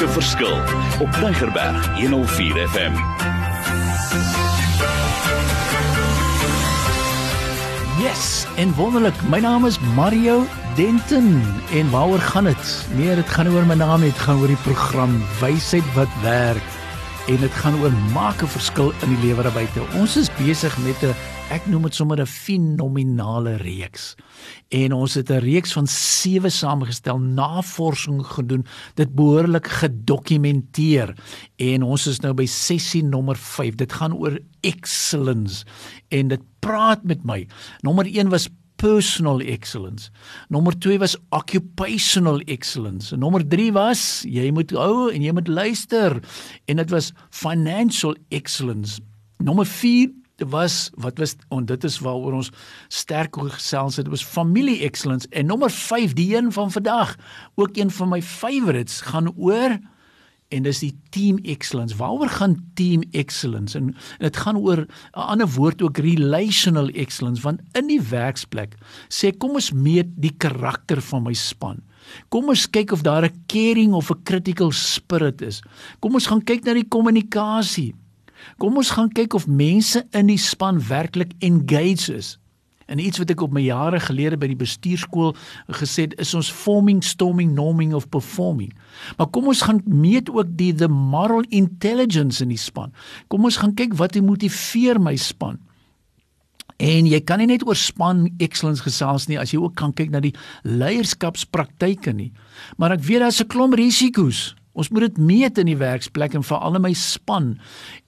maak 'n verskil op Tigerberg 104 FM. Yes, en wonderlik. My naam is Mario Denton en waaroor gaan dit? Nee, dit gaan oor my naam, dit gaan oor die program Wysheid wat werk en dit gaan oor maak 'n verskil in die lewe daar buite. Ons is besig met 'n ek noem dit sommer 'n fenominale reeks. En ons het 'n reeks van 7 saamgestel, navorsing gedoen, dit behoorlik gedokumenteer. En ons is nou by sessie nommer 5. Dit gaan oor excellence en dit praat met my. Nommer 1 was personal excellence. Nommer 2 was occupational excellence. En nommer 3 was jy moet hou en jy moet luister en dit was financial excellence. Nommer 4 was wat was en dit is waaroor ons sterk gesels het. Dit was familie excellence en nommer 5 die een van vandag, ook een van my favorites gaan oor en dis die team excellence. Waaroor gaan team excellence? En dit gaan oor 'n ander woord ook relational excellence want in die werksplek sê kom ons meet die karakter van my span. Kom ons kyk of daar 'n caring of 'n critical spirit is. Kom ons gaan kyk na die kommunikasie. Kom ons gaan kyk of mense in die span werklik engaged is. En iets wat ek op my jare gelede by die bestuurskool gesê het, is ons forming, storming, norming of performing. Maar kom ons gaan meet ook die the moral intelligence in die span. Kom ons gaan kyk wat motiveer my span. En jy kan nie net oor span excellence gesels nie as jy ook kan kyk na die leierskapspraktyke nie. Maar ek weet daar's 'n klomp risiko's Ons moet dit meet in die werksplek en veral in my span.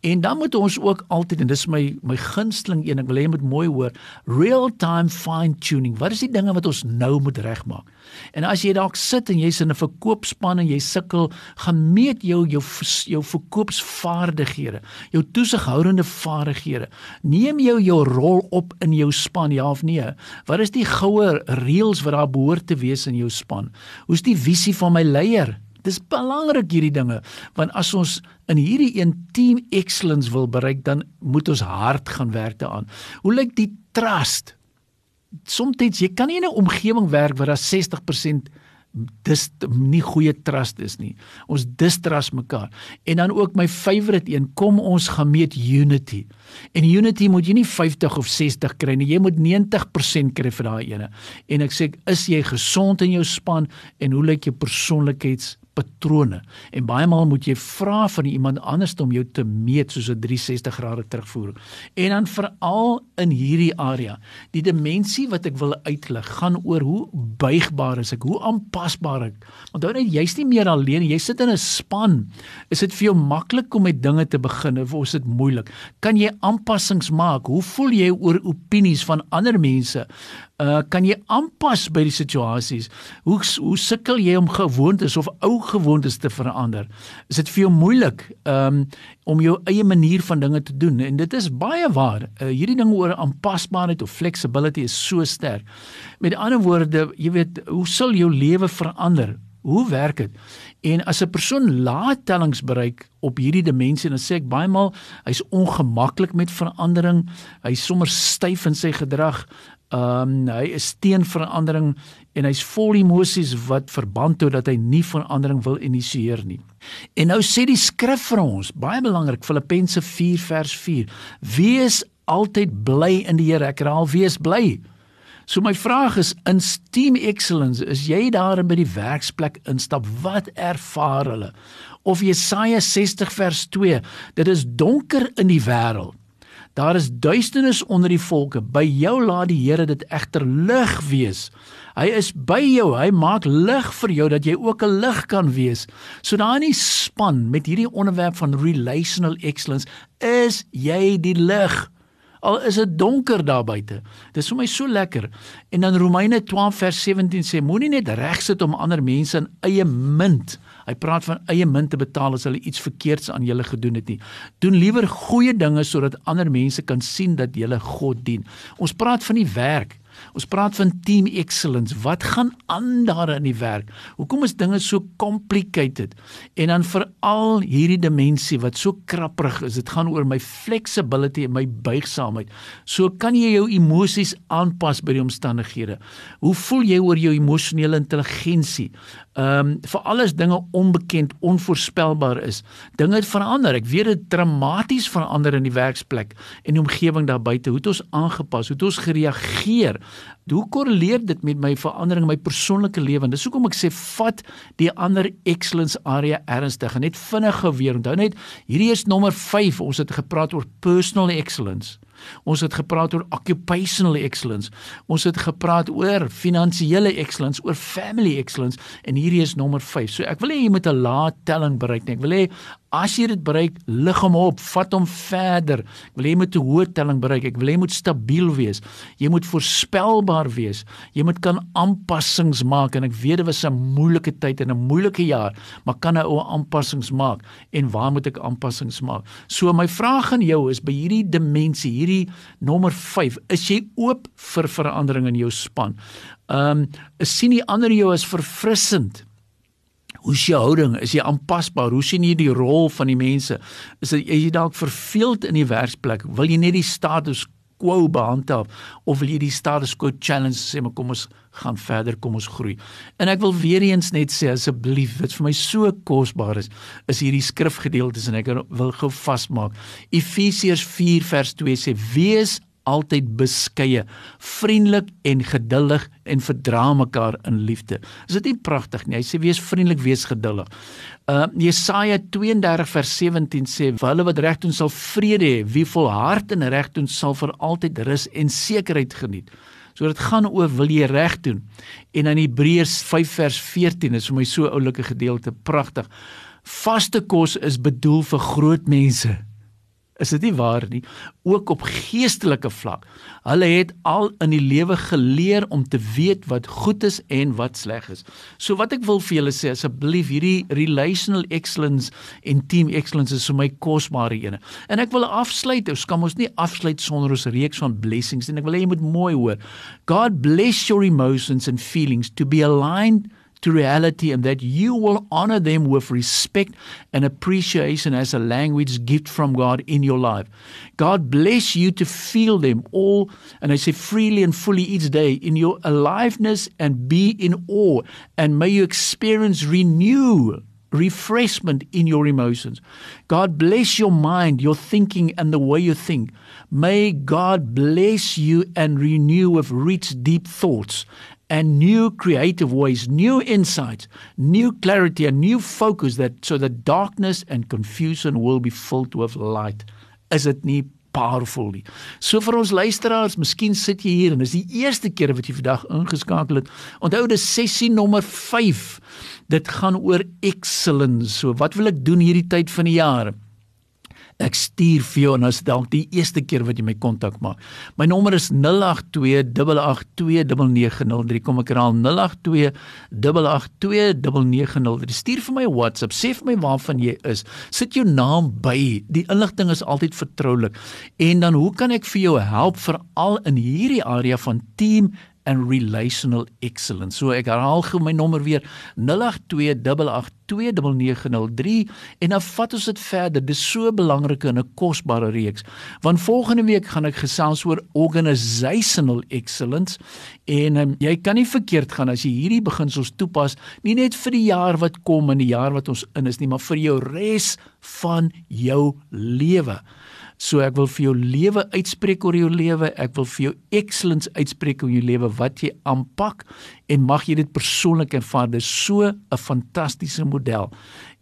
En dan moet ons ook altyd en dis my my gunsteling een, ek wil hê jy moet mooi hoor, real time fine tuning. Wat is die dinge wat ons nou moet regmaak? En as jy dalk sit en jy's in 'n verkoopspan en jy sukkel, gaan meet jou jou jou verkoopsvaardighede, jou toesighoudende vaardighede. Neem jou jou rol op in jou span, ja of nee? Wat is die goue reëls wat daar behoort te wees in jou span? Hoe's die visie van my leier? Dis belangrik hierdie dinge want as ons in hierdie een team excellence wil bereik dan moet ons hard gaan werk daaraan. Hoe lyk die trust? Soms jy kan nie in 'n omgewing werk waar daar 60% dis nie goeie trust is nie. Ons distrust mekaar. En dan ook my favorite een, kom ons gaan meet unity. En unity moet jy nie 50 of 60 kry nie. Jy moet 90% kry vir daai ene. En ek sê, is jy gesond in jou span en hoe lyk jou persoonlikheids patrone. En baie maal moet jy vra van iemand anders om jou te meet soos 'n 360 grade terugvoer. En dan veral in hierdie area, die dimensie wat ek wil uitlig, gaan oor hoe buigbaar is ek, hoe aanpasbaar ek. Onthou net jy's nie meer alleen, jy sit in 'n span. Is dit vir jou maklik om met dinge te begin of is dit moeilik? Kan jy aanpassings maak? Hoe voel jy oor opinies van ander mense? Uh kan jy aanpas by die situasies? Hoe hoe sukkel jy om gewoontes of ou gewoontes te verander? Is dit vir jou moeilik um om jou eie manier van dinge te doen? En dit is baie waar. Uh hierdie ding oor aanpasbaarheid of flexibility is so sterk. Met ander woorde, jy weet, hoe sal jou lewe verander? Hoe werk dit? En as 'n persoon lae tellings bereik op hierdie dimensie, dan sê ek baie maal hy's ongemaklik met verandering, hy's sommer styf in sy gedrag, Ehm um, hy is teen verandering en hy's vol emosies wat verband hou dat hy nie verandering wil initieer nie. En nou sê die skrif vir ons, baie belangrik Filippense 4 vers 4, wees altyd bly in die Here. Ek herhaal, wees bly. So my vraag is in team excellence, is jy daar by die werksplek instap, wat ervaar hulle? Of Jesaja 60 vers 2, dit is donker in die wêreld Daar is duisternis onder die volke. By jou laat die Here dit egter lig wees. Hy is by jou. Hy maak lig vir jou dat jy ook 'n lig kan wees. So daar in die span met hierdie onderwerp van relational excellence is jy die lig. Al is dit donker daar buite. Dis vir my so lekker. En dan Romeine 12 vers 17 sê moenie net reg sit om ander mense in eie munt Hy praat van eie munt te betaal as hulle iets verkeerds aan julle gedoen het nie. Doen liewer goeie dinge sodat ander mense kan sien dat jy God dien. Ons praat van die werk. Ons praat van team excellence. Wat gaan aan daar in die werk? Hoekom is dinge so complicated? En dan veral hierdie dimensie wat so krapperig is. Dit gaan oor my flexibility en my buigsaamheid. So kan jy jou emosies aanpas by die omstandighede. Hoe voel jy oor jou emosionele intelligensie? Ehm um, vir alles dinge onbekend, onvoorspelbaar is. Dinge het verander. Ek weet dit dramaties verander in die werksplek en die omgewing daar buite. Hoe het ons aangepas? Hoe het ons gereageer? Hoe korreleer dit met my verandering in my persoonlike lewe? Dis hoekom ek sê vat die ander excellence area ernstig. Net vinnig weer. Onthou net, hierdie is nommer 5. Ons het gepraat oor personal excellence. Ons het gepraat oor occupational excellence. Ons het gepraat oor finansiële excellence, oor family excellence en hierdie is nommer 5. So ek wil hê jy moet 'n lae telling bereik. Ek wil hê As jy dit bereik, lig hom op, vat hom verder. Ek wil hê jy moet 'n hoë telling bereik. Ek wil hê jy moet stabiel wees. Jy moet voorspelbaar wees. Jy moet kan aanpassings maak en ek weet dit was 'n moeilike tyd en 'n moeilike jaar, maar kan 'n ou aanpassings maak? En waar moet ek aanpassings maak? So my vraag aan jou is by hierdie dimensie, hierdie nommer 5, is jy oop vir verandering in jou span? Ehm, um, sien die ander jou as verfrissend? Hoe is jou houding? Is jy aanpasbaar? Hoe sien jy die rol van die mense? Is jy dalk verveeld in die werksplek? Wil jy net die status quo behandhaaf of wil jy die status quo challenge sê maar kom ons gaan verder, kom ons groei. En ek wil weer eens net sê asseblief, wat vir my so kosbaar is, is hierdie skrifgedeeltes en ek wil gou vasmaak. Efesiërs 4 vers 2 sê: "Wees altyd beskeie, vriendelik en geduldig en verdra mekaar in liefde. Is dit nie pragtig nie? Hy sê wees vriendelik, wees geduldig. Uh Jesaja 32 vers 17 sê vir hulle wat reg doen sal vrede hê, wie volhard in reg doen sal vir altyd rus en sekerheid geniet. So dit gaan oor wil jy reg doen. En in Hebreërs 5 vers 14 is vir my so oulike gedeelte pragtig. Vaste kos is bedoel vir groot mense Is dit nie waar nie? Ook op geestelike vlak. Hulle het al in die lewe geleer om te weet wat goed is en wat sleg is. So wat ek wil vir julle sê asseblief hierdie relational excellence en team excellence is vir my kosbare ene. En ek wil afsluit. Ons kan ons nie afsluit sonder ons reeks van blessings en ek wil hê jy moet mooi hoor. God bless your emotions and feelings to be aligned to reality and that you will honor them with respect and appreciation as a language gift from God in your life. God bless you to feel them all, and I say freely and fully each day in your aliveness and be in awe, and may you experience renew. Refreshment in your emotions. God bless your mind, your thinking, and the way you think. May God bless you and renew with rich, deep thoughts and new creative ways, new insights, new clarity, and new focus that so that darkness and confusion will be filled with light. Is dit nie powerful nie? So vir ons luisteraars, miskien sit jy hier en dis die eerste keer wat jy vandag ingeskakel het. Onthou dis sessie nommer 5. Dit gaan oor excellence. So wat wil ek doen hierdie tyd van die jaar? Ek stuur vir jou en as dalk die eerste keer wat jy my kontak maak. My nommer is 0828829903. Kom ek herhaal 0828829903. Stuur vir my WhatsApp, sê vir my waarvan jy is. Sit jou naam by. Die inligting is altyd vertroulik. En dan hoe kan ek vir jou help veral in hierdie area van team and relational excellence. So ek herhaal gou my nommer weer 0828829903 en dan vat ons dit verder. Dis so belangrik in 'n kosbare reeks. Want volgende week gaan ek gesels oor organizational excellence en um, jy kan nie verkeerd gaan as jy hierdie beginsels toepas nie net vir die jaar wat kom en die jaar wat ons in is nie, maar vir jou res van jou lewe. So ek wil vir jou lewe uitspreek oor jou lewe. Ek wil vir jou excellence uitspreek oor jou lewe wat jy aanpak en mag jy dit persoonlik ervaar. Dit is so 'n fantastiese model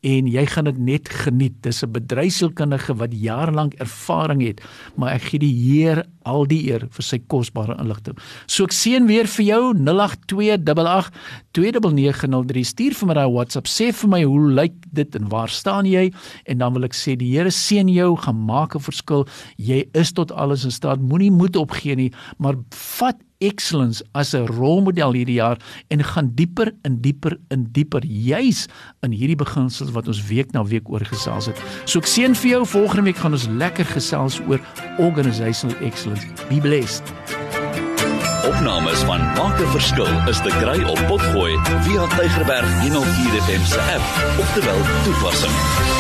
en jy gaan dit net geniet. Dis 'n bedryfsielkundige wat jarelank ervaring het, maar ek gee die Heer al die eer vir sy kosbare inligting. So ek seën weer vir jou 0828829903. Stuur vir my daai WhatsApp. Sê vir my hoe lyk dit en waar staan jy? En dan wil ek sê die Here seën jou, gaan maak 'n verskil. Jy is tot alles in staat. Moenie moed opgee nie, maar vat excellence as 'n rolmodel hierdie jaar en gaan dieper en dieper en dieper juis in hierdie beginsels wat ons week na week oor gesels het. So ek seën vir jou volgende week gaan ons lekker gesels oor organizational excellence. Be blessed. Opnames van Maak 'n Verskil is te kry op Potgooi via Tygerberg 104 FM se app of te wel toepassing.